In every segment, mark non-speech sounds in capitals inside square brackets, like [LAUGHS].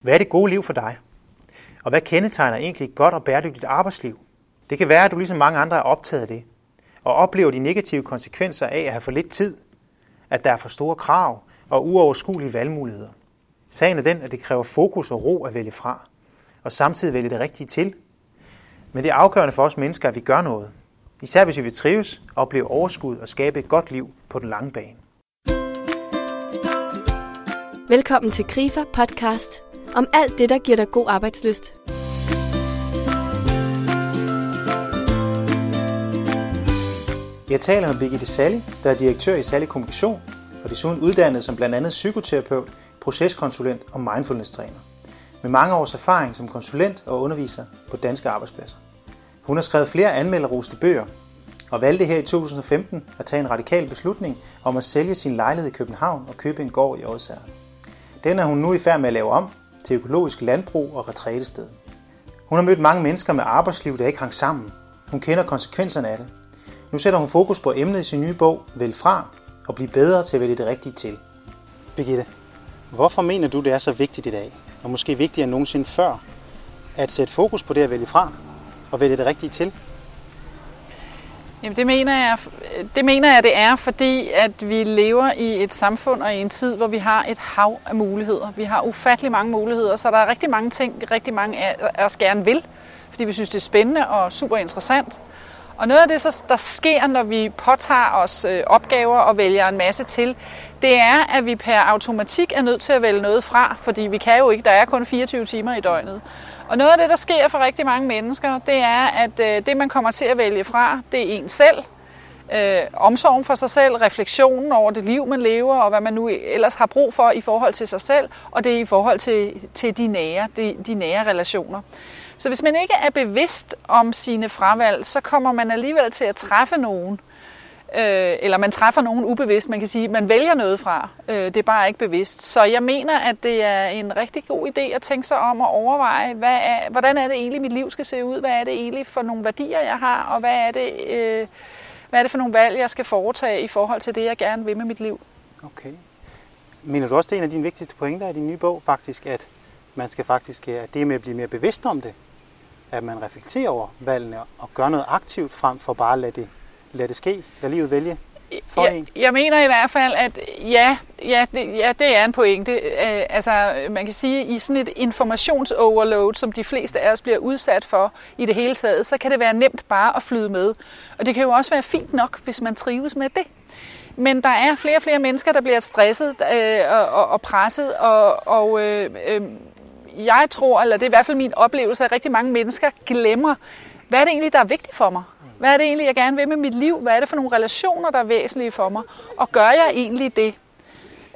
Hvad er det gode liv for dig? Og hvad kendetegner egentlig et godt og bæredygtigt arbejdsliv? Det kan være, at du ligesom mange andre er optaget af det, og oplever de negative konsekvenser af at have for lidt tid, at der er for store krav og uoverskuelige valgmuligheder. Sagen er den, at det kræver fokus og ro at vælge fra, og samtidig vælge det rigtige til. Men det er afgørende for os mennesker, at vi gør noget. Især hvis vi vil trives, opleve overskud og skabe et godt liv på den lange bane. Velkommen til Grifer Podcast om alt det, der giver dig god arbejdsløst. Jeg taler med Birgitte Sally, der er direktør i Sally Kommunikation, og desuden uddannet som blandt andet psykoterapeut, proceskonsulent og mindfulness-træner. Med mange års erfaring som konsulent og underviser på danske arbejdspladser. Hun har skrevet flere anmelderoste bøger, og valgte her i 2015 at tage en radikal beslutning om at sælge sin lejlighed i København og købe en gård i Odsherred. Den er hun nu i færd med at lave om til økologisk landbrug og retrætested. Hun har mødt mange mennesker med arbejdsliv, der ikke hang sammen. Hun kender konsekvenserne af det. Nu sætter hun fokus på emnet i sin nye bog, Vælg fra, og blive bedre til at vælge det rigtige til. Birgitte, hvorfor mener du, det er så vigtigt i dag, og måske vigtigere end nogensinde før, at sætte fokus på det at vælge fra, og vælge det rigtige til? Jamen det mener, jeg, det mener jeg, det er, fordi at vi lever i et samfund og i en tid, hvor vi har et hav af muligheder. Vi har ufattelig mange muligheder, så der er rigtig mange ting, rigtig mange af os gerne vil, fordi vi synes, det er spændende og super interessant. Og noget af det, der sker, når vi påtager os øh, opgaver og vælger en masse til, det er, at vi per automatik er nødt til at vælge noget fra, fordi vi kan jo ikke, der er kun 24 timer i døgnet. Og noget af det, der sker for rigtig mange mennesker, det er, at øh, det, man kommer til at vælge fra, det er en selv. Øh, omsorgen for sig selv, refleksionen over det liv, man lever, og hvad man nu ellers har brug for i forhold til sig selv, og det er i forhold til, til de, nære, de, de nære relationer. Så hvis man ikke er bevidst om sine fravalg, så kommer man alligevel til at træffe nogen, øh, eller man træffer nogen ubevidst. Man kan sige, at man vælger noget fra. Øh, det er bare ikke bevidst. Så jeg mener, at det er en rigtig god idé at tænke sig om at overveje, hvad er, hvordan er det egentlig, mit liv skal se ud? Hvad er det egentlig for nogle værdier, jeg har? Og hvad er det, øh, hvad er det for nogle valg, jeg skal foretage i forhold til det, jeg gerne vil med mit liv? Okay. Mener du også, det er en af dine vigtigste pointer i din nye bog, faktisk, at man skal faktisk, øh, at det med at blive mere bevidst om det, at man reflekterer over valgene og gør noget aktivt frem for bare at lade det lade det ske? Lad livet vælge for jeg, en? Jeg mener i hvert fald, at ja, ja, det, ja, det er en pointe. Uh, altså, man kan sige, at i sådan et informationsoverload, som de fleste af os bliver udsat for i det hele taget, så kan det være nemt bare at flyde med. Og det kan jo også være fint nok, hvis man trives med det. Men der er flere og flere mennesker, der bliver stresset øh, og, og, og presset, og, og øh, øh, jeg tror, eller det er i hvert fald min oplevelse, at rigtig mange mennesker glemmer, hvad er det egentlig, der er vigtigt for mig? Hvad er det egentlig, jeg gerne vil med mit liv? Hvad er det for nogle relationer, der er væsentlige for mig? Og gør jeg egentlig det?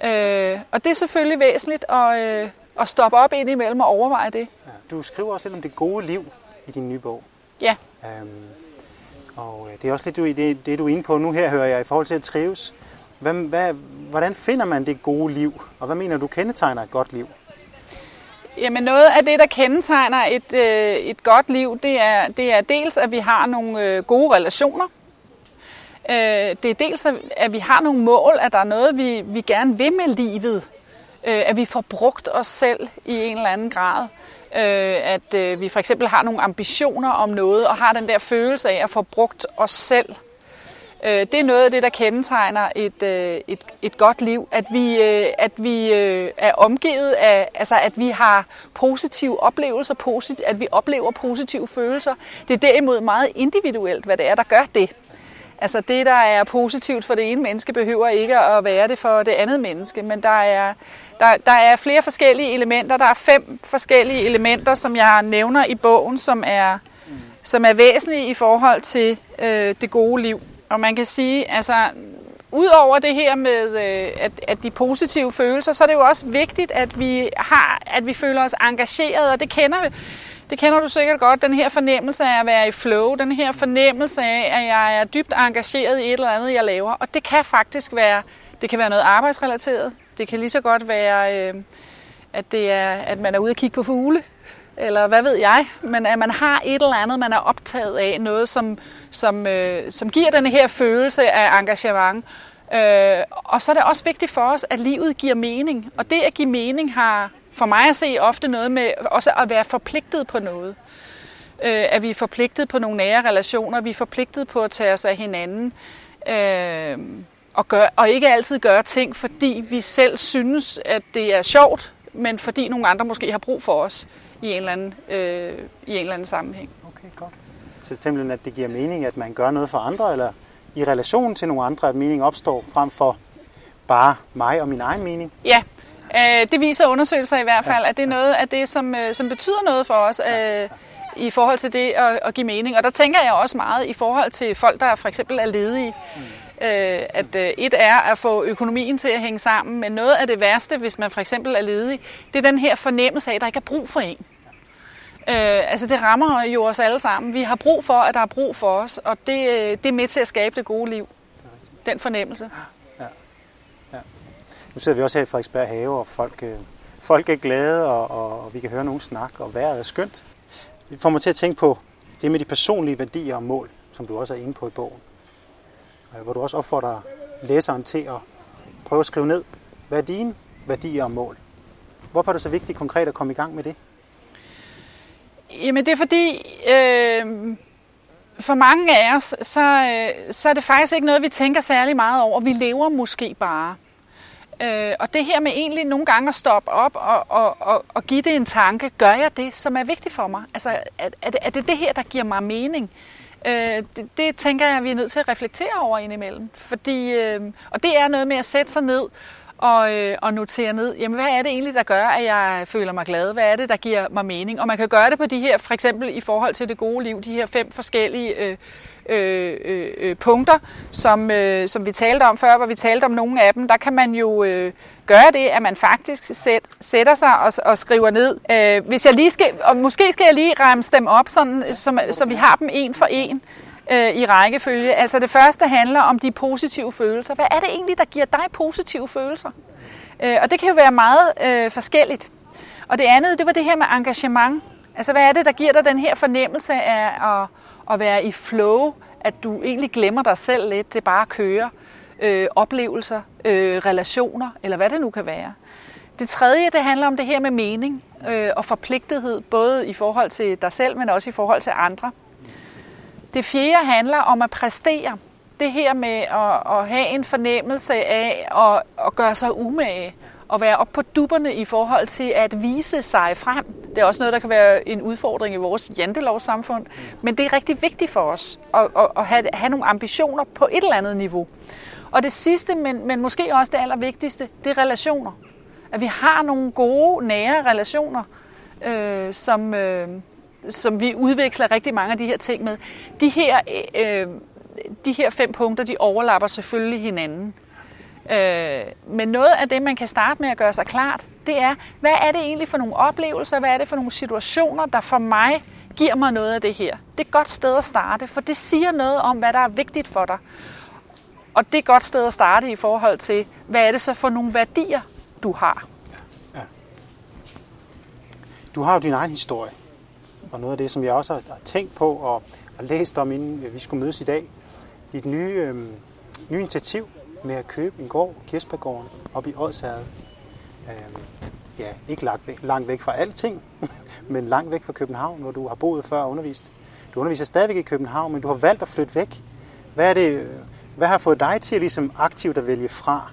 Øh, og det er selvfølgelig væsentligt at, øh, at stoppe op ind imellem og overveje det. Ja, du skriver også lidt om det gode liv i din nye bog. Ja. Øhm, og øh, det er også lidt det, det, du er inde på nu her, hører jeg, i forhold til at trives. Hvad, hvad, hvordan finder man det gode liv? Og hvad mener du kendetegner et godt liv? Jamen noget af det, der kendetegner et, øh, et godt liv, det er, det er dels, at vi har nogle øh, gode relationer. Øh, det er dels, at vi har nogle mål, at der er noget, vi, vi gerne vil med livet. Øh, at vi får brugt os selv i en eller anden grad. Øh, at øh, vi for eksempel har nogle ambitioner om noget, og har den der følelse af at få brugt os selv. Øh, det er noget af det, der kendetegner et, øh, et, et godt liv, at vi, øh, at vi øh, er omgivet af, altså at vi har positive oplevelser, posit, at vi oplever positive følelser. Det er derimod meget individuelt, hvad det er, der gør det. Altså det, der er positivt for det ene menneske, behøver ikke at være det for det andet menneske, men der er, der, der er flere forskellige elementer. Der er fem forskellige elementer, som jeg nævner i bogen, som er, som er væsentlige i forhold til øh, det gode liv. Og man kan sige, altså, udover det her med øh, at, at de positive følelser, så er det jo også vigtigt, at vi har, at vi føler os engageret, og det kender vi. Det kender du sikkert godt, den her fornemmelse af at være i flow, den her fornemmelse af, at jeg er dybt engageret i et eller andet, jeg laver. Og det kan faktisk være, det kan være noget arbejdsrelateret. Det kan lige så godt være, øh, at, det er, at man er ude og kigge på fugle eller hvad ved jeg, men at man har et eller andet, man er optaget af, noget som, som, øh, som giver den her følelse af engagement. Øh, og så er det også vigtigt for os, at livet giver mening, og det at give mening har, for mig at se ofte noget med også at være forpligtet på noget. Øh, at vi er forpligtet på nogle nære relationer, vi er forpligtet på at tage os af hinanden. Øh, og, gør, og ikke altid gøre ting, fordi vi selv synes, at det er sjovt, men fordi nogle andre måske har brug for os i en eller anden, øh, i en eller anden sammenhæng. Okay, godt. Så simpelthen, at det giver mening, at man gør noget for andre, eller i relation til nogle andre, at mening opstår, frem for bare mig og min egen mening? Ja, øh, det viser undersøgelser i hvert fald, ja. at det er noget af det, som, øh, som betyder noget for os. Øh, i forhold til det at, at give mening. Og der tænker jeg også meget i forhold til folk, der for eksempel er ledige. Mm. Øh, at øh, et er at få økonomien til at hænge sammen, men noget af det værste, hvis man for eksempel er ledig, det er den her fornemmelse af, at der ikke er brug for en. Øh, altså det rammer jo os alle sammen. Vi har brug for, at der er brug for os, og det, øh, det er med til at skabe det gode liv. Den fornemmelse. Ja. Ja. Nu sidder vi også her i Frederiksberg Have, og folk, øh, folk er glade, og, og, og vi kan høre nogen snakke, og vejret er skønt. Det får mig til at tænke på det med de personlige værdier og mål, som du også er inde på i bogen. Øh, hvor du også opfordrer læseren til at prøve at skrive ned, hvad er dine værdier og mål? Hvorfor er det så vigtigt konkret at komme i gang med det? Jamen det er fordi, øh, for mange af os, så, øh, så er det faktisk ikke noget, vi tænker særlig meget over. Vi lever måske bare. Øh, og det her med egentlig nogle gange at stoppe op og, og, og, og give det en tanke, gør jeg det, som er vigtigt for mig? Altså, er, er, det, er det det her, der giver mig mening? Øh, det, det tænker jeg, vi er nødt til at reflektere over indimellem. Fordi, øh, og det er noget med at sætte sig ned og, øh, og notere ned, jamen hvad er det egentlig, der gør, at jeg føler mig glad? Hvad er det, der giver mig mening? Og man kan gøre det på de her, for eksempel i forhold til det gode liv, de her fem forskellige øh, øh, øh, øh punkter, som, øh, som vi talte om før, hvor vi talte om nogle af dem, der kan man jo øh, gøre det, at man faktisk sæt, sætter sig og, og skriver ned. Øh, hvis jeg lige skal, og måske skal jeg lige ramme dem op, sådan, så, så vi har dem en for en øh, i rækkefølge. Altså det første handler om de positive følelser. Hvad er det egentlig, der giver dig positive følelser? Øh, og det kan jo være meget øh, forskelligt. Og det andet, det var det her med engagement. Altså hvad er det, der giver dig den her fornemmelse af at at være i flow, at du egentlig glemmer dig selv lidt, det bare kører, øh, oplevelser, øh, relationer, eller hvad det nu kan være. Det tredje, det handler om det her med mening øh, og forpligtethed, både i forhold til dig selv, men også i forhold til andre. Det fjerde handler om at præstere. Det her med at, at have en fornemmelse af at, at gøre sig umage at være op på dupperne i forhold til at vise sig frem. Det er også noget, der kan være en udfordring i vores jantelovssamfund, men det er rigtig vigtigt for os at, at, at have, have nogle ambitioner på et eller andet niveau. Og det sidste, men, men måske også det allervigtigste, det er relationer. At vi har nogle gode, nære relationer, øh, som, øh, som vi udvikler rigtig mange af de her ting med. De her, øh, de her fem punkter, de overlapper selvfølgelig hinanden. Øh, men noget af det, man kan starte med at gøre sig klart, det er, hvad er det egentlig for nogle oplevelser, hvad er det for nogle situationer, der for mig giver mig noget af det her. Det er et godt sted at starte, for det siger noget om, hvad der er vigtigt for dig. Og det er et godt sted at starte i forhold til, hvad er det så for nogle værdier, du har. Ja. Du har jo din egen historie, og noget af det, som jeg også har tænkt på og, og læst om, inden vi skulle mødes i dag, dit nye, øh, nye initiativ, med at købe en gård, Kirsberggården, op i Odsherred. Øh, ja, ikke langt væk, langt væk fra alting, [LAUGHS] men langt væk fra København, hvor du har boet før og undervist. Du underviser stadigvæk i København, men du har valgt at flytte væk. Hvad, er det, øh, hvad har fået dig til ligesom aktivt at vælge fra,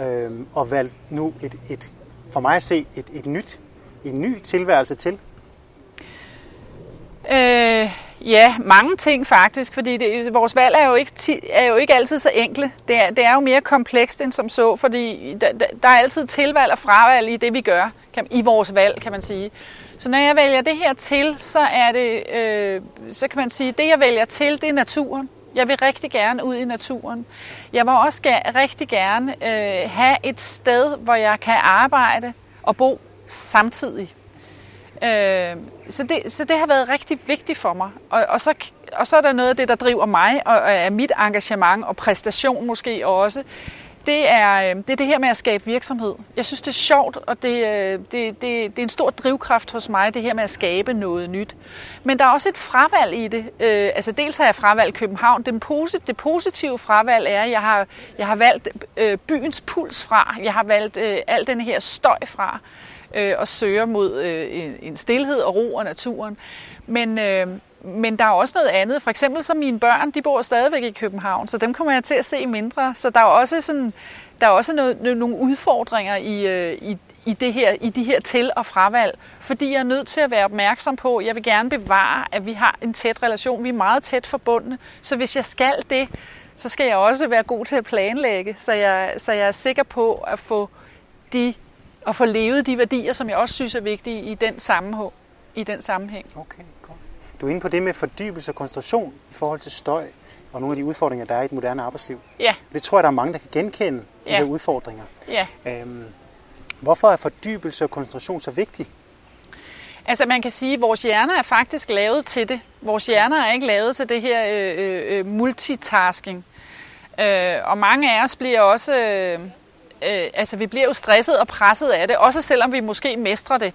øh, og valgt nu et, et, for mig at se, et, et nyt, en ny tilværelse til? Øh, Ja, mange ting faktisk, fordi det, vores valg er jo, ikke, er jo ikke altid så enkle. Det er, det er jo mere komplekst end som så, fordi der, der er altid tilvalg og fravalg i det, vi gør, kan, i vores valg, kan man sige. Så når jeg vælger det her til, så er det, øh, så kan man sige, det jeg vælger til, det er naturen. Jeg vil rigtig gerne ud i naturen. Jeg vil også rigtig gerne øh, have et sted, hvor jeg kan arbejde og bo samtidig. Øh, så, det, så det har været rigtig vigtigt for mig. Og, og, så, og så er der noget af det, der driver mig, og, og er mit engagement og præstation måske også. Det er, øh, det er det her med at skabe virksomhed. Jeg synes, det er sjovt, og det, øh, det, det, det er en stor drivkraft hos mig, det her med at skabe noget nyt. Men der er også et fravalg i det. Øh, altså dels har jeg fravalgt København. Den posit, det positive fravalg er, at jeg har, jeg har valgt øh, byens puls fra. Jeg har valgt al den her støj fra øh, og søger mod øh, en, en stillhed og ro og naturen. Men, øh, men der er også noget andet. For eksempel så mine børn, de bor stadigvæk i København, så dem kommer jeg til at se mindre. Så der er også sådan, der er også noget, nogle udfordringer i, øh, i, i, det her, i de her til- og fravalg, fordi jeg er nødt til at være opmærksom på, at jeg vil gerne bevare, at vi har en tæt relation. Vi er meget tæt forbundne, så hvis jeg skal det, så skal jeg også være god til at planlægge, så jeg, så jeg er sikker på at få, de, at få levet de værdier, som jeg også synes er vigtige i den sammenhæng. I den sammenhæng. Okay, godt. Du er inde på det med fordybelse og koncentration i forhold til støj og nogle af de udfordringer, der er i et moderne arbejdsliv. Ja. Det tror jeg, der er mange, der kan genkende, de Ja. her udfordringer. Ja. Øhm, hvorfor er fordybelse og koncentration så vigtigt? Altså man kan sige, at vores hjerner er faktisk lavet til det. Vores hjerner er ikke lavet til det her øh, øh, multitasking. Øh, og mange af os bliver også, øh, øh, altså vi bliver jo stresset og presset af det, også selvom vi måske mestrer det.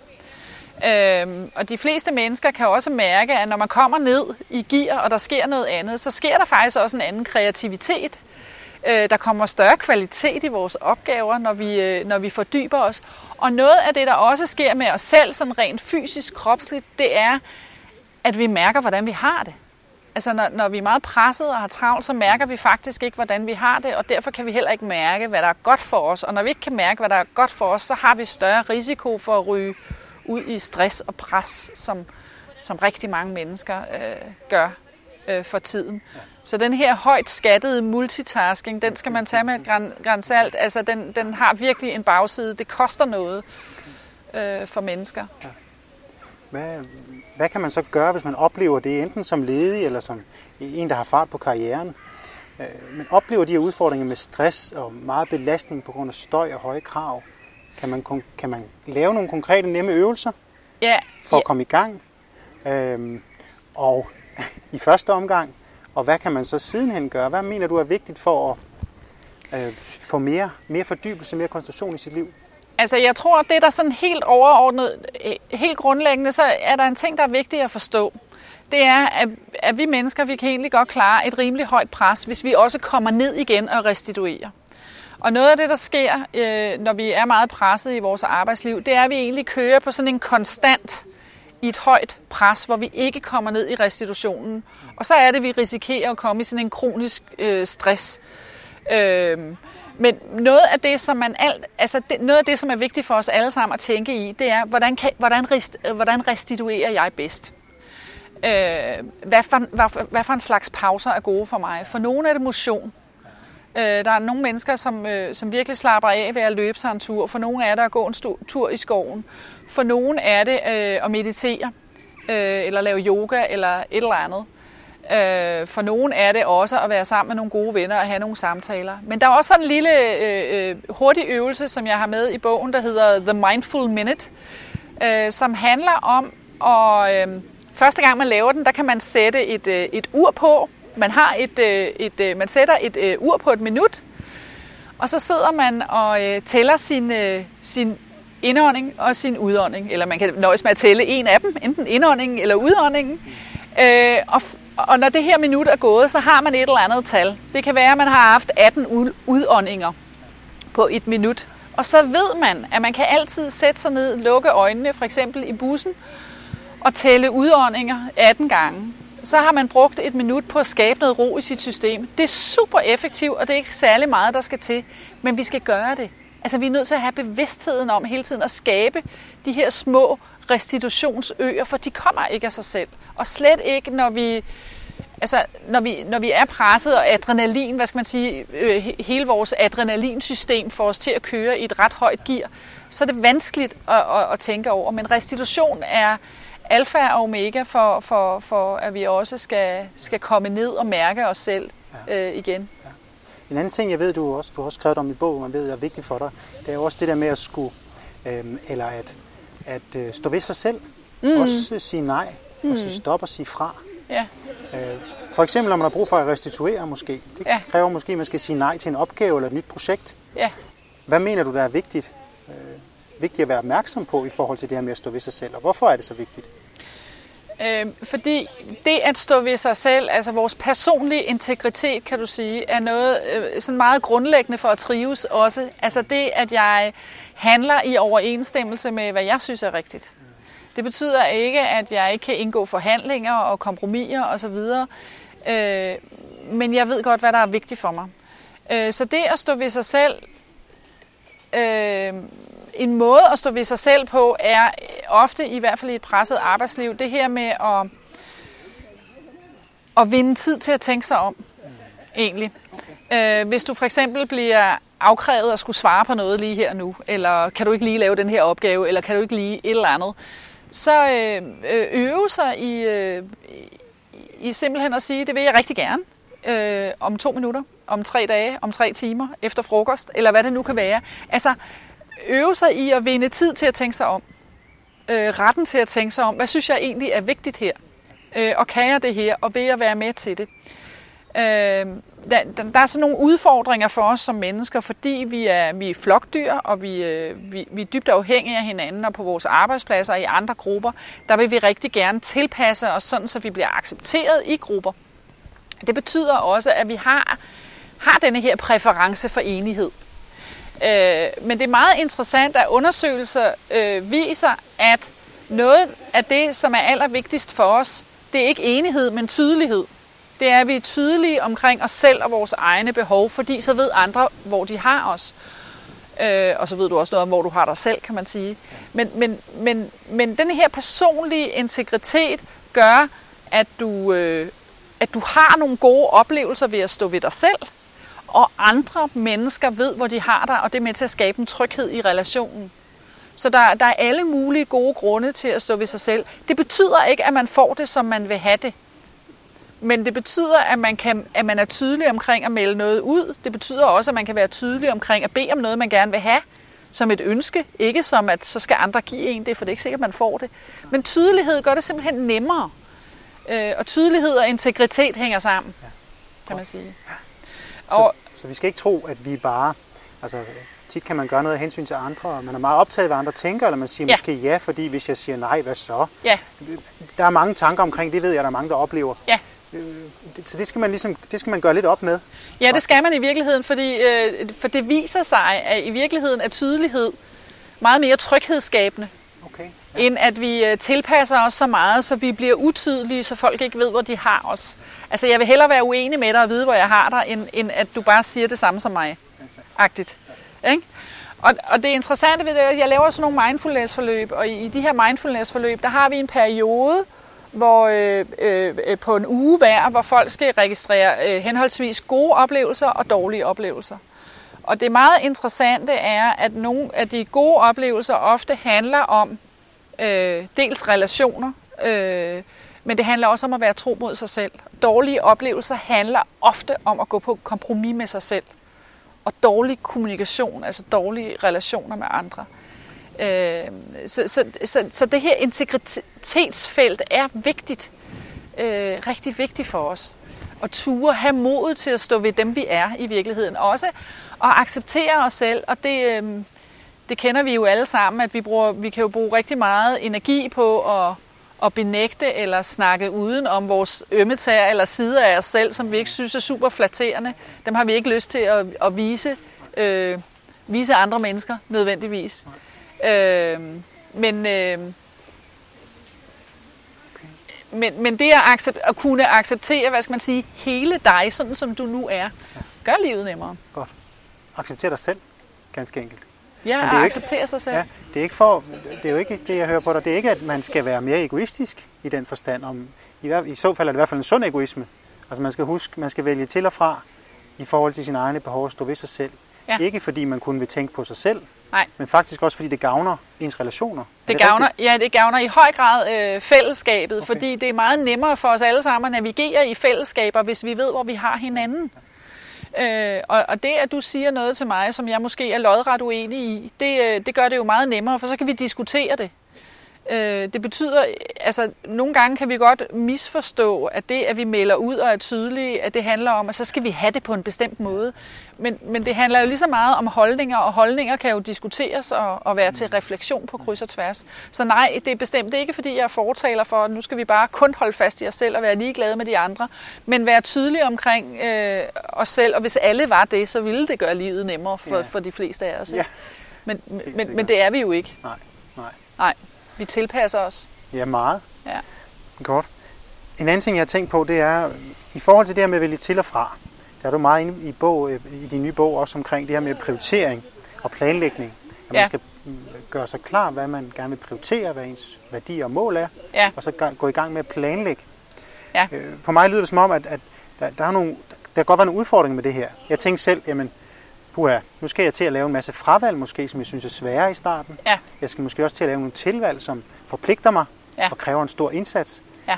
Øhm, og de fleste mennesker kan også mærke, at når man kommer ned i gear, og der sker noget andet, så sker der faktisk også en anden kreativitet. Øh, der kommer større kvalitet i vores opgaver, når vi, øh, når vi fordyber os. Og noget af det, der også sker med os selv, sådan rent fysisk, kropsligt, det er, at vi mærker, hvordan vi har det. Altså når, når vi er meget presset og har travlt, så mærker vi faktisk ikke, hvordan vi har det, og derfor kan vi heller ikke mærke, hvad der er godt for os. Og når vi ikke kan mærke, hvad der er godt for os, så har vi større risiko for at ryge ud i stress og pres, som, som rigtig mange mennesker øh, gør øh, for tiden. Så den her højt skattede multitasking, den skal man tage med et gran, salt. Altså den, den har virkelig en bagside. Det koster noget øh, for mennesker. Hvad, hvad kan man så gøre, hvis man oplever det, enten som ledig eller som en, der har fart på karrieren? Øh, Men oplever de her udfordringer med stress og meget belastning på grund af støj og høje krav? Kan man, kan man lave nogle konkrete nemme øvelser Ja, for at komme i gang? Øhm, og [LAUGHS] i første omgang, og hvad kan man så sidenhen gøre? Hvad mener du er vigtigt for at øh, få mere, mere fordybelse, mere koncentration i sit liv? Altså, jeg tror, det der sådan helt overordnet, øh, helt grundlæggende, så er der en ting, der er vigtig at forstå. Det er, at, at vi mennesker, vi kan egentlig godt klare et rimelig højt pres, hvis vi også kommer ned igen og restituerer. Og noget af det, der sker, øh, når vi er meget presset i vores arbejdsliv, det er, at vi egentlig kører på sådan en konstant i et højt pres, hvor vi ikke kommer ned i restitutionen. Og så er det, at vi risikerer at komme i sådan en kronisk øh, stress. Øh, men noget af det, som man alt, altså det, noget af det, som er vigtigt for os alle sammen at tænke i, det er, hvordan, kan, hvordan, rest, hvordan restituerer jeg bedst? Øh, hvad, for, hvad, hvad for en slags pauser er gode for mig? For nogle er det motion. Øh, der er nogle mennesker, som, øh, som virkelig slapper af ved at løbe sig en tur. For nogle er det at gå en stu- tur i skoven. For nogle er det øh, at meditere, øh, eller lave yoga, eller et eller andet. Øh, for nogen er det også at være sammen med nogle gode venner og have nogle samtaler. Men der er også sådan en lille øh, øh, hurtig øvelse, som jeg har med i bogen, der hedder The Mindful Minute, øh, som handler om, at... øh, første gang man laver den, der kan man sætte et, øh, et ur på. Man, har et, øh, et, øh, man sætter et øh, ur på et minut, og så sidder man og øh, tæller sin, øh, sin indånding og sin udånding. Eller man kan nøjes med at tælle en af dem, enten indåndingen eller udåndingen. Øh, og, og når det her minut er gået, så har man et eller andet tal. Det kan være, at man har haft 18 udåndinger på et minut. Og så ved man, at man kan altid sætte sig ned, lukke øjnene, for eksempel i bussen, og tælle udåndinger 18 gange. Så har man brugt et minut på at skabe noget ro i sit system. Det er super effektivt, og det er ikke særlig meget, der skal til. Men vi skal gøre det. Altså, vi er nødt til at have bevidstheden om hele tiden at skabe de her små restitutionsøer, for de kommer ikke af sig selv. Og slet ikke, når vi, altså, når vi, når vi er presset og adrenalin, hvad skal man sige, øh, he- hele vores adrenalinsystem får os til at køre i et ret højt gear, så er det vanskeligt at, at, at tænke over. Men restitution er alfa og omega for, for, for at vi også skal, skal komme ned og mærke os selv øh, igen. En anden ting, jeg ved, du også, du har også skrevet om i bogen, og ved er vigtigt for dig, det er jo også det der med at skulle, øhm, eller at, at øh, stå ved sig selv. Mm. Også øh, sige nej, mm. og sige stop og sige fra. Ja. Øh, for eksempel, når man har brug for at restituere måske. Det Ja. kræver måske, at man skal sige nej til en opgave eller et nyt projekt. Ja. Hvad mener du, der er vigtigt, øh, vigtigt at være opmærksom på i forhold til det her med at stå ved sig selv, og hvorfor er det så vigtigt? Øh, fordi det at stå ved sig selv, altså vores personlige integritet, kan du sige, er noget øh, sådan meget grundlæggende for at trives også. Altså det, at jeg handler i overensstemmelse med, hvad jeg synes er rigtigt. Det betyder ikke, at jeg ikke kan indgå forhandlinger og kompromiser osv., øh, men jeg ved godt, hvad der er vigtigt for mig. Øh, så det at stå ved sig selv, øh, en måde at stå ved sig selv på, er øh, ofte, i hvert fald i et presset arbejdsliv, det her med at, at vinde tid til at tænke sig om, egentlig. Øh, hvis du for eksempel bliver afkrævet at skulle svare på noget lige her nu, eller kan du ikke lige lave den her opgave, eller kan du ikke lige et eller andet, så øh, øh øve sig i, øh, i simpelthen at sige, det vil jeg rigtig gerne øh, om to minutter, om tre dage, om tre timer, efter frokost, eller hvad det nu kan være. Altså øve sig i at vinde tid til at tænke sig om. Øh, retten til at tænke sig om, hvad synes jeg egentlig er vigtigt her? Øh, og kan jeg det her, og vil jeg være med til det? Øh, der, der er sådan nogle udfordringer for os som mennesker, fordi vi er, vi er flokdyr, og vi, øh, vi, vi er dybt afhængige af hinanden, og på vores arbejdspladser og i andre grupper, der vil vi rigtig gerne tilpasse os sådan, så vi bliver accepteret i grupper. Det betyder også, at vi har, har denne her præference for enighed. Øh, men det er meget interessant, at undersøgelser øh, viser, at noget af det, som er allervigtigst for os, det er ikke enighed, men tydelighed det er, at vi er tydelige omkring os selv og vores egne behov, fordi så ved andre, hvor de har os. Øh, og så ved du også noget om, hvor du har dig selv, kan man sige. Men, men, men, men den her personlige integritet gør, at du, øh, at du har nogle gode oplevelser ved at stå ved dig selv, og andre mennesker ved, hvor de har dig, og det er med til at skabe en tryghed i relationen. Så der, der er alle mulige gode grunde til at stå ved sig selv. Det betyder ikke, at man får det, som man vil have det. Men det betyder, at man, kan, at man er tydelig omkring at melde noget ud. Det betyder også, at man kan være tydelig omkring at bede om noget, man gerne vil have, som et ønske. Ikke som, at så skal andre give en det, for det er ikke sikkert, at man får det. Men tydelighed gør det simpelthen nemmere. Øh, og tydelighed og integritet hænger sammen, kan man sige. Så, og, så vi skal ikke tro, at vi bare... Altså, tit kan man gøre noget af hensyn til andre, og man er meget optaget af, hvad andre tænker, eller man siger ja. måske ja, fordi hvis jeg siger nej, hvad så? Ja. Der er mange tanker omkring, det ved jeg, der er mange, der oplever. Ja. Øh, så det skal man ligesom, det skal man gøre lidt op med. Ja, det skal man i virkeligheden, fordi øh, for det viser sig, at i virkeligheden er tydelighed meget mere tryghedsskabende. Okay, ja. End at vi øh, tilpasser os så meget, så vi bliver utydelige, så folk ikke ved, hvor de har os. Altså, jeg vil hellere være uenig med dig og vide, hvor jeg har dig, end, end at du bare siger det samme som mig. Agtigt. Ja. Ikke? Og, og det interessante ved det er, at jeg laver sådan nogle mindfulness-forløb, og i, i de her mindfulness-forløb, der har vi en periode, hvor øh, øh, på en uge hver, hvor folk skal registrere øh, henholdsvis gode oplevelser og dårlige oplevelser. Og det meget interessante er, at nogle af de gode oplevelser ofte handler om øh, dels relationer, øh, men det handler også om at være tro mod sig selv. Dårlige oplevelser handler ofte om at gå på kompromis med sig selv. Og dårlig kommunikation, altså dårlige relationer med andre. Øh, så, så, så, så det her integritetsfelt er vigtigt. Øh, rigtig vigtigt for os. Og ture have mod til at stå ved dem, vi er i virkeligheden. Også at acceptere os selv. Og det, øh, det kender vi jo alle sammen, at vi, bruger, vi kan jo bruge rigtig meget energi på at, at benægte eller snakke uden om vores ømmetager eller sider af os selv, som vi ikke synes er super flatterende. Dem har vi ikke lyst til at, at vise, øh, vise andre mennesker nødvendigvis. Øh, men, øh, men, men det at, accept, at kunne acceptere, hvad skal man sige, hele dig, sådan som du nu er, gør livet nemmere. Godt. Accepter dig selv, ganske enkelt. Ja, er acceptere sig selv. Ja, det er ikke for, det er jo ikke det, jeg hører på dig. Det er ikke, at man skal være mere egoistisk i den forstand. Om, i, I så fald er det i hvert fald en sund egoisme. Altså man skal huske, man skal vælge til og fra i forhold til sine egne behov og stå ved sig selv. Ja. Ikke fordi man kun vil tænke på sig selv, Nej. men faktisk også fordi det gavner ens relationer. Det, det gavner, ja, det gavner i høj grad øh, fællesskabet, okay. fordi det er meget nemmere for os alle sammen at navigere i fællesskaber, hvis vi ved, hvor vi har hinanden. Øh, og, og det, at du siger noget til mig, som jeg måske er lodret uenig i, det, øh, det gør det jo meget nemmere, for så kan vi diskutere det. Øh, det betyder, altså nogle gange kan vi godt misforstå, at det, at vi melder ud og er tydelige, at det handler om, at så skal vi have det på en bestemt måde. Men, men det handler jo lige så meget om holdninger, og holdninger kan jo diskuteres og, og være til refleksion på kryds og tværs. Så nej, det er bestemt ikke, fordi jeg fortaler for, at nu skal vi bare kun holde fast i os selv og være ligeglade med de andre, men være tydelige omkring øh, os selv, og hvis alle var det, så ville det gøre livet nemmere for, ja. for de fleste af os. Ja. Men, men, men det er vi jo ikke. Nej, nej. Nej, vi tilpasser os. Ja, meget. Ja. Godt. En anden ting, jeg har tænkt på, det er, i forhold til det her med at vælge til og fra, der er du meget inde i, bog, øh, i din nye bog også omkring det her med prioritering og planlægning. At man Ja. skal mm, gøre sig klar, hvad man gerne vil prioritere, hvad ens værdier og mål er, Ja. og så gå i gang med at planlægge. Ja. Øh, På mig lyder det som om, at, at der, der, er nogle, der kan godt være nogle udfordringer med det her. Jeg tænkte selv, jamen, puha, nu skal jeg til at lave en masse fravalg måske, som jeg synes er svære i starten. Ja. Jeg skal måske også til at lave nogle tilvalg, som forpligter mig Ja. og kræver en stor indsats. Ja.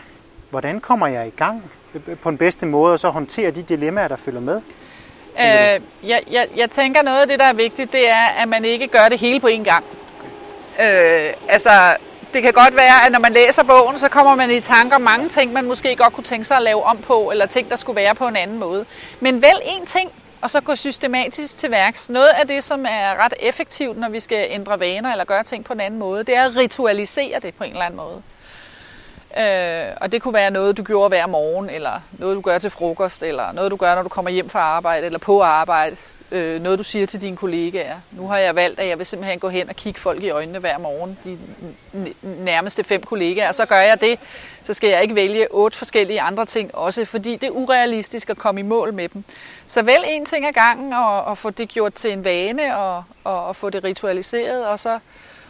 Hvordan kommer jeg i gang på den bedste måde, og så håndtere de dilemmaer, der følger med? Øh, jeg, jeg, jeg tænker noget af det, der er vigtigt, det er, at man ikke gør det hele på én gang. Øh, altså, det kan godt være, at når man læser bogen, så kommer man i tanker om mange ting, man måske godt kunne tænke sig at lave om på, eller ting, der skulle være på en anden måde. Men vælg én ting, og så gå systematisk til værks. Noget af det, som er ret effektivt, når vi skal ændre vaner eller gøre ting på en anden måde, det er at ritualisere det på en eller anden måde. Øh, og det kunne være noget, du gjorde hver morgen, eller noget, du gør til frokost, eller noget, du gør, når du kommer hjem fra arbejde, eller på arbejde. Øh, noget, du siger til dine kollegaer. Nu har jeg valgt, at jeg vil simpelthen gå hen og kigge folk i øjnene hver morgen, de n- nærmeste fem kollegaer, og så gør jeg det. Så skal jeg ikke vælge otte forskellige andre ting også, fordi det er urealistisk at komme i mål med dem. Så vælg en ting ad gangen, og, og få det gjort til en vane, og, og, og få det ritualiseret, og så,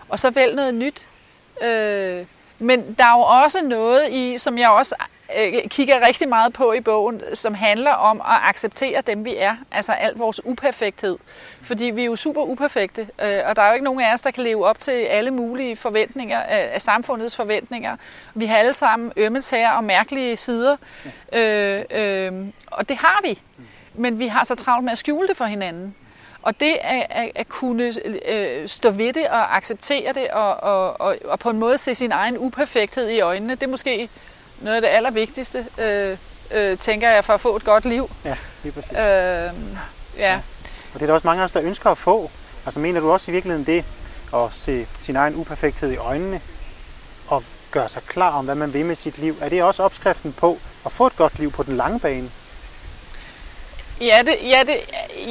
og så vælg noget nyt. Øh, men der er jo også noget i, som jeg også øh, kigger rigtig meget på i bogen, som handler om at acceptere dem, vi er. Altså alt vores uperfekthed. Fordi vi er jo super uperfekte, øh, og der er jo ikke nogen af os, der kan leve op til alle mulige forventninger af, af samfundets forventninger. Vi har alle sammen ømme tæer og mærkelige sider, øh, øh, og det har vi. Men vi har så travlt med at skjule det for hinanden. Og det at, at, at kunne øh, stå ved det og acceptere det, og, og, og, og på en måde se sin egen uperfekthed i øjnene, det er måske noget af det allervigtigste, øh, øh, tænker jeg, for at få et godt liv. Ja, lige præcis. Øh, ja. Og det er der også mange af os, der ønsker at få. Altså mener du også i virkeligheden det, at se sin egen uperfekthed i øjnene, og gøre sig klar om, hvad man vil med sit liv? Er det også opskriften på at få et godt liv på den lange bane? Ja, det, ja, det,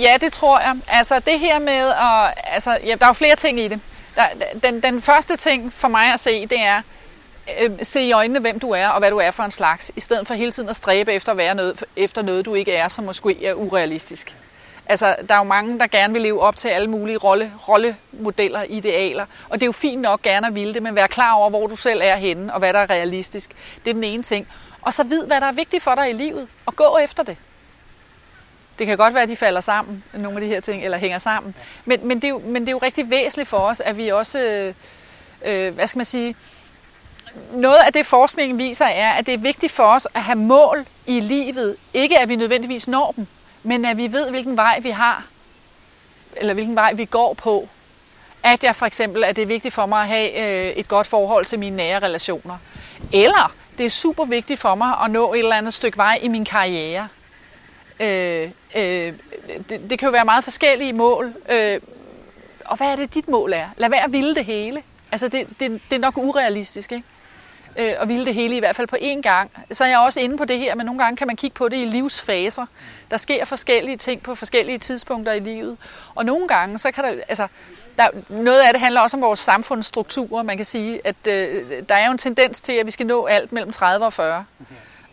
ja, det tror jeg. Altså det her med, at, altså, ja, der er jo flere ting i det. Der, den, den første ting for mig at se, det er, øh, se i øjnene, hvem du er og hvad du er for en slags, i stedet for hele tiden at stræbe efter at være noget, efter noget, du ikke er, som måske er urealistisk. Altså, der er jo mange, der gerne vil leve op til alle mulige rolle, rollemodeller, idealer. Og det er jo fint nok gerne at ville det, men vær klar over, hvor du selv er henne, og hvad der er realistisk. Det er den ene ting. Og så vid, hvad der er vigtigt for dig i livet, og gå efter det. Det kan godt være, at de falder sammen, nogle af de her ting, eller hænger sammen. Men, men, det, er jo, men det er jo rigtig væsentligt for os, at vi også, øh, øh hvad skal man sige, noget af det forskningen viser er, at det er vigtigt for os at have mål i livet. Ikke at vi nødvendigvis når dem, men at vi ved, hvilken vej vi har, eller hvilken vej vi går på. At jeg for eksempel, at det er vigtigt for mig at have øh, et godt forhold til mine nære relationer. Eller det er super vigtigt for mig at nå et eller andet stykke vej i min karriere. Øh, øh, det, det kan jo være meget forskellige mål. Øh, og hvad er det, dit mål er? Lad være at ville det hele. Altså, det, det, det er nok urealistisk, ikke? Øh, og ville det hele i hvert fald på én gang. Så er jeg også inde på det her, men nogle gange kan man kigge på det i livsfaser. Der sker forskellige ting på forskellige tidspunkter i livet. Og nogle gange, så kan der, altså, der, noget af det handler også om vores samfundsstrukturer. Man kan sige, at øh, der er jo en tendens til, at vi skal nå alt mellem 30 og 40.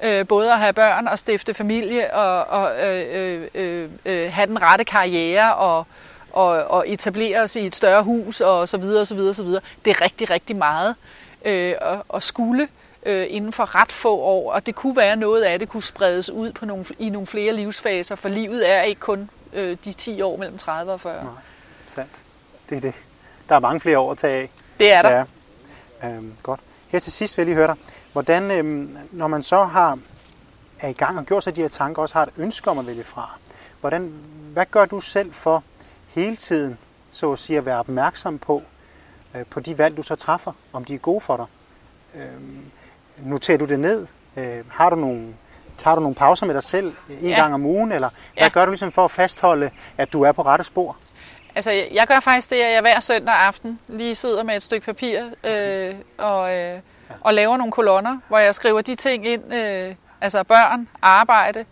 Øh, både at have børn og stifte familie og, og øh, øh, øh, øh, have den rette karriere og, og, og etablere os i et større hus og så videre og så videre og så videre. Det er rigtig, rigtig meget øh, at, at skulle øh, inden for ret få år, og det kunne være noget af det kunne spredes ud på nogle, i nogle flere livsfaser, for livet er ikke kun øh, de 10 år mellem 30 og 40. Nej. Sandt. Det er det. Der er mange flere år at tage af. Det er der. Ja. Øhm, godt. Her til sidst vil jeg lige høre dig. Hvordan, øhm, når man så har er i gang og gjort sig de her tanker, også har et ønske om at vælge fra, hvordan, hvad gør du selv for hele tiden, så at sige, at være opmærksom på, øh, på de valg, du så træffer, om de er gode for dig. Øh, noterer du det ned? Øh, har du nogle, tager du nogle pauser med dig selv en ja. gang om ugen, eller hvad ja. gør du ligesom for at fastholde, at du er på rette spor? Altså, jeg gør faktisk det, at jeg hver søndag aften lige sidder med et stykke papir øh, og, øh, og laver nogle kolonner, hvor jeg skriver de ting ind, øh, altså børn, arbejde,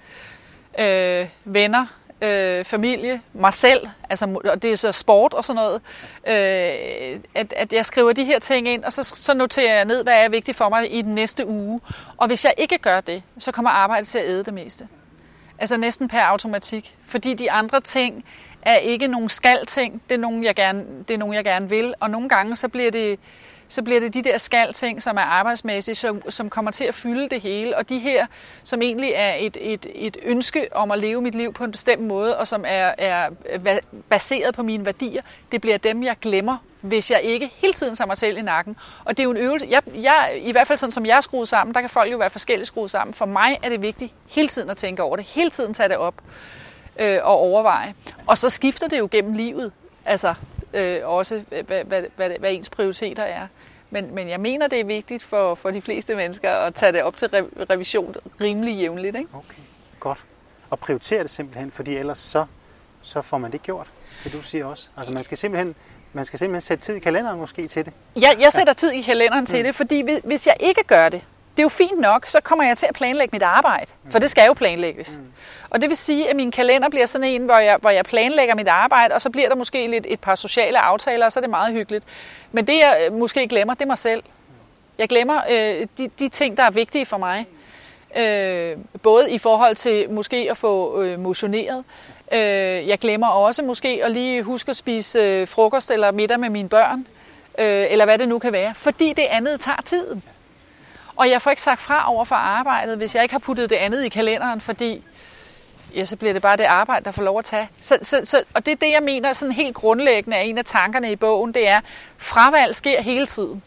øh, venner, øh, familie, mig selv, altså, og det er så sport og sådan noget, øh, at, at jeg skriver de her ting ind, og så, så noterer jeg ned, hvad er vigtigt for mig i den næste uge. Og hvis jeg ikke gør det, så kommer arbejdet til at æde det meste. Altså næsten per automatik. Fordi de andre ting er ikke nogen skal-ting, det er nogen, jeg gerne, det er nogen, jeg gerne vil. Og nogle gange, så bliver det, så bliver det de der skal-ting, som er arbejdsmæssige, som, som kommer til at fylde det hele. Og de her, som egentlig er et, et, et ønske om at leve mit liv på en bestemt måde, og som er, er baseret på mine værdier, det bliver dem, jeg glemmer, hvis jeg ikke hele tiden tager mig selv i nakken. Og det er jo en øvelse. Jeg, jeg, I hvert fald sådan, som jeg er skruet sammen, der kan folk jo være forskelligt skruet sammen. For mig er det vigtigt hele tiden at tænke over det, hele tiden tage det op øh, og overveje. Og så skifter det jo gennem livet. Altså, øh, også, hvad, hvad, hvad, hvad ens prioriteter er. Men, men jeg mener, det er vigtigt for, for de fleste mennesker at tage det op til revision rimelig jævnligt. Ikke? Okay, godt. Og prioritere det simpelthen, fordi ellers så, så får man det gjort. Det du siger også. Altså man skal simpelthen man skal simpelthen sætte tid i kalenderen måske til det. Ja, jeg sætter tid i kalenderen til mm. det, fordi hvis jeg ikke gør det, det er jo fint nok, så kommer jeg til at planlægge mit arbejde, for det skal jo planlægges. Mm. Og det vil sige, at min kalender bliver sådan en, hvor jeg, hvor jeg planlægger mit arbejde, og så bliver der måske lidt et par sociale aftaler, og så er det meget hyggeligt. Men det, jeg øh, måske glemmer, det er mig selv. Jeg glemmer øh, de, de ting, der er vigtige for mig. Øh, både i forhold til måske at få øh, motioneret. Øh, jeg glemmer også måske at lige huske at spise øh, frokost eller middag med mine børn. Øh, eller hvad det nu kan være. Fordi det andet tager tiden. Og jeg får ikke sagt fra over for arbejdet, hvis jeg ikke har puttet det andet i kalenderen, fordi ja, så bliver det bare det arbejde, der får lov at tage. Så, så, så, og det er det, jeg mener sådan helt grundlæggende er en af tankerne i bogen, det er, fravalg sker hele tiden.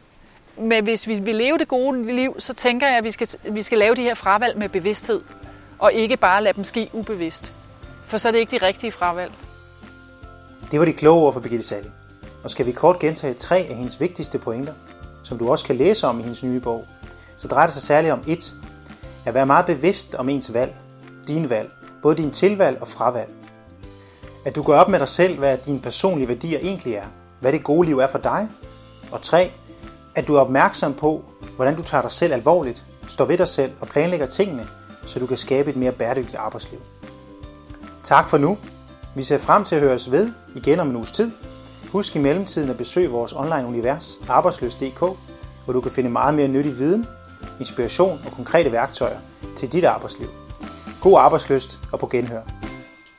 Men hvis vi vil leve det gode liv, så tænker jeg, at vi skal, vi skal lave de her fravalg med bevidsthed, og ikke bare lade dem ske ubevidst. For så er det ikke de rigtige fravalg. Det var de kloge ord for Birgitte Sally. Og skal vi kort gentage tre af hendes vigtigste pointer, som du også kan læse om i hendes nye bog, så drejer det sig særligt om et, at være meget bevidst om ens valg, dine valg, både din tilvalg og fravalg. At du går op med dig selv, hvad dine personlige værdier egentlig er, hvad det gode liv er for dig. Og tre, at du er opmærksom på, hvordan du tager dig selv alvorligt, står ved dig selv og planlægger tingene, så du kan skabe et mere bæredygtigt arbejdsliv. Tak for nu. Vi ser frem til at høre os ved igen om en uges tid. Husk i mellemtiden at besøge vores online univers arbejdsløs.dk, hvor du kan finde meget mere nyttig viden inspiration og konkrete værktøjer til dit arbejdsliv. God arbejdsløst og på genhør.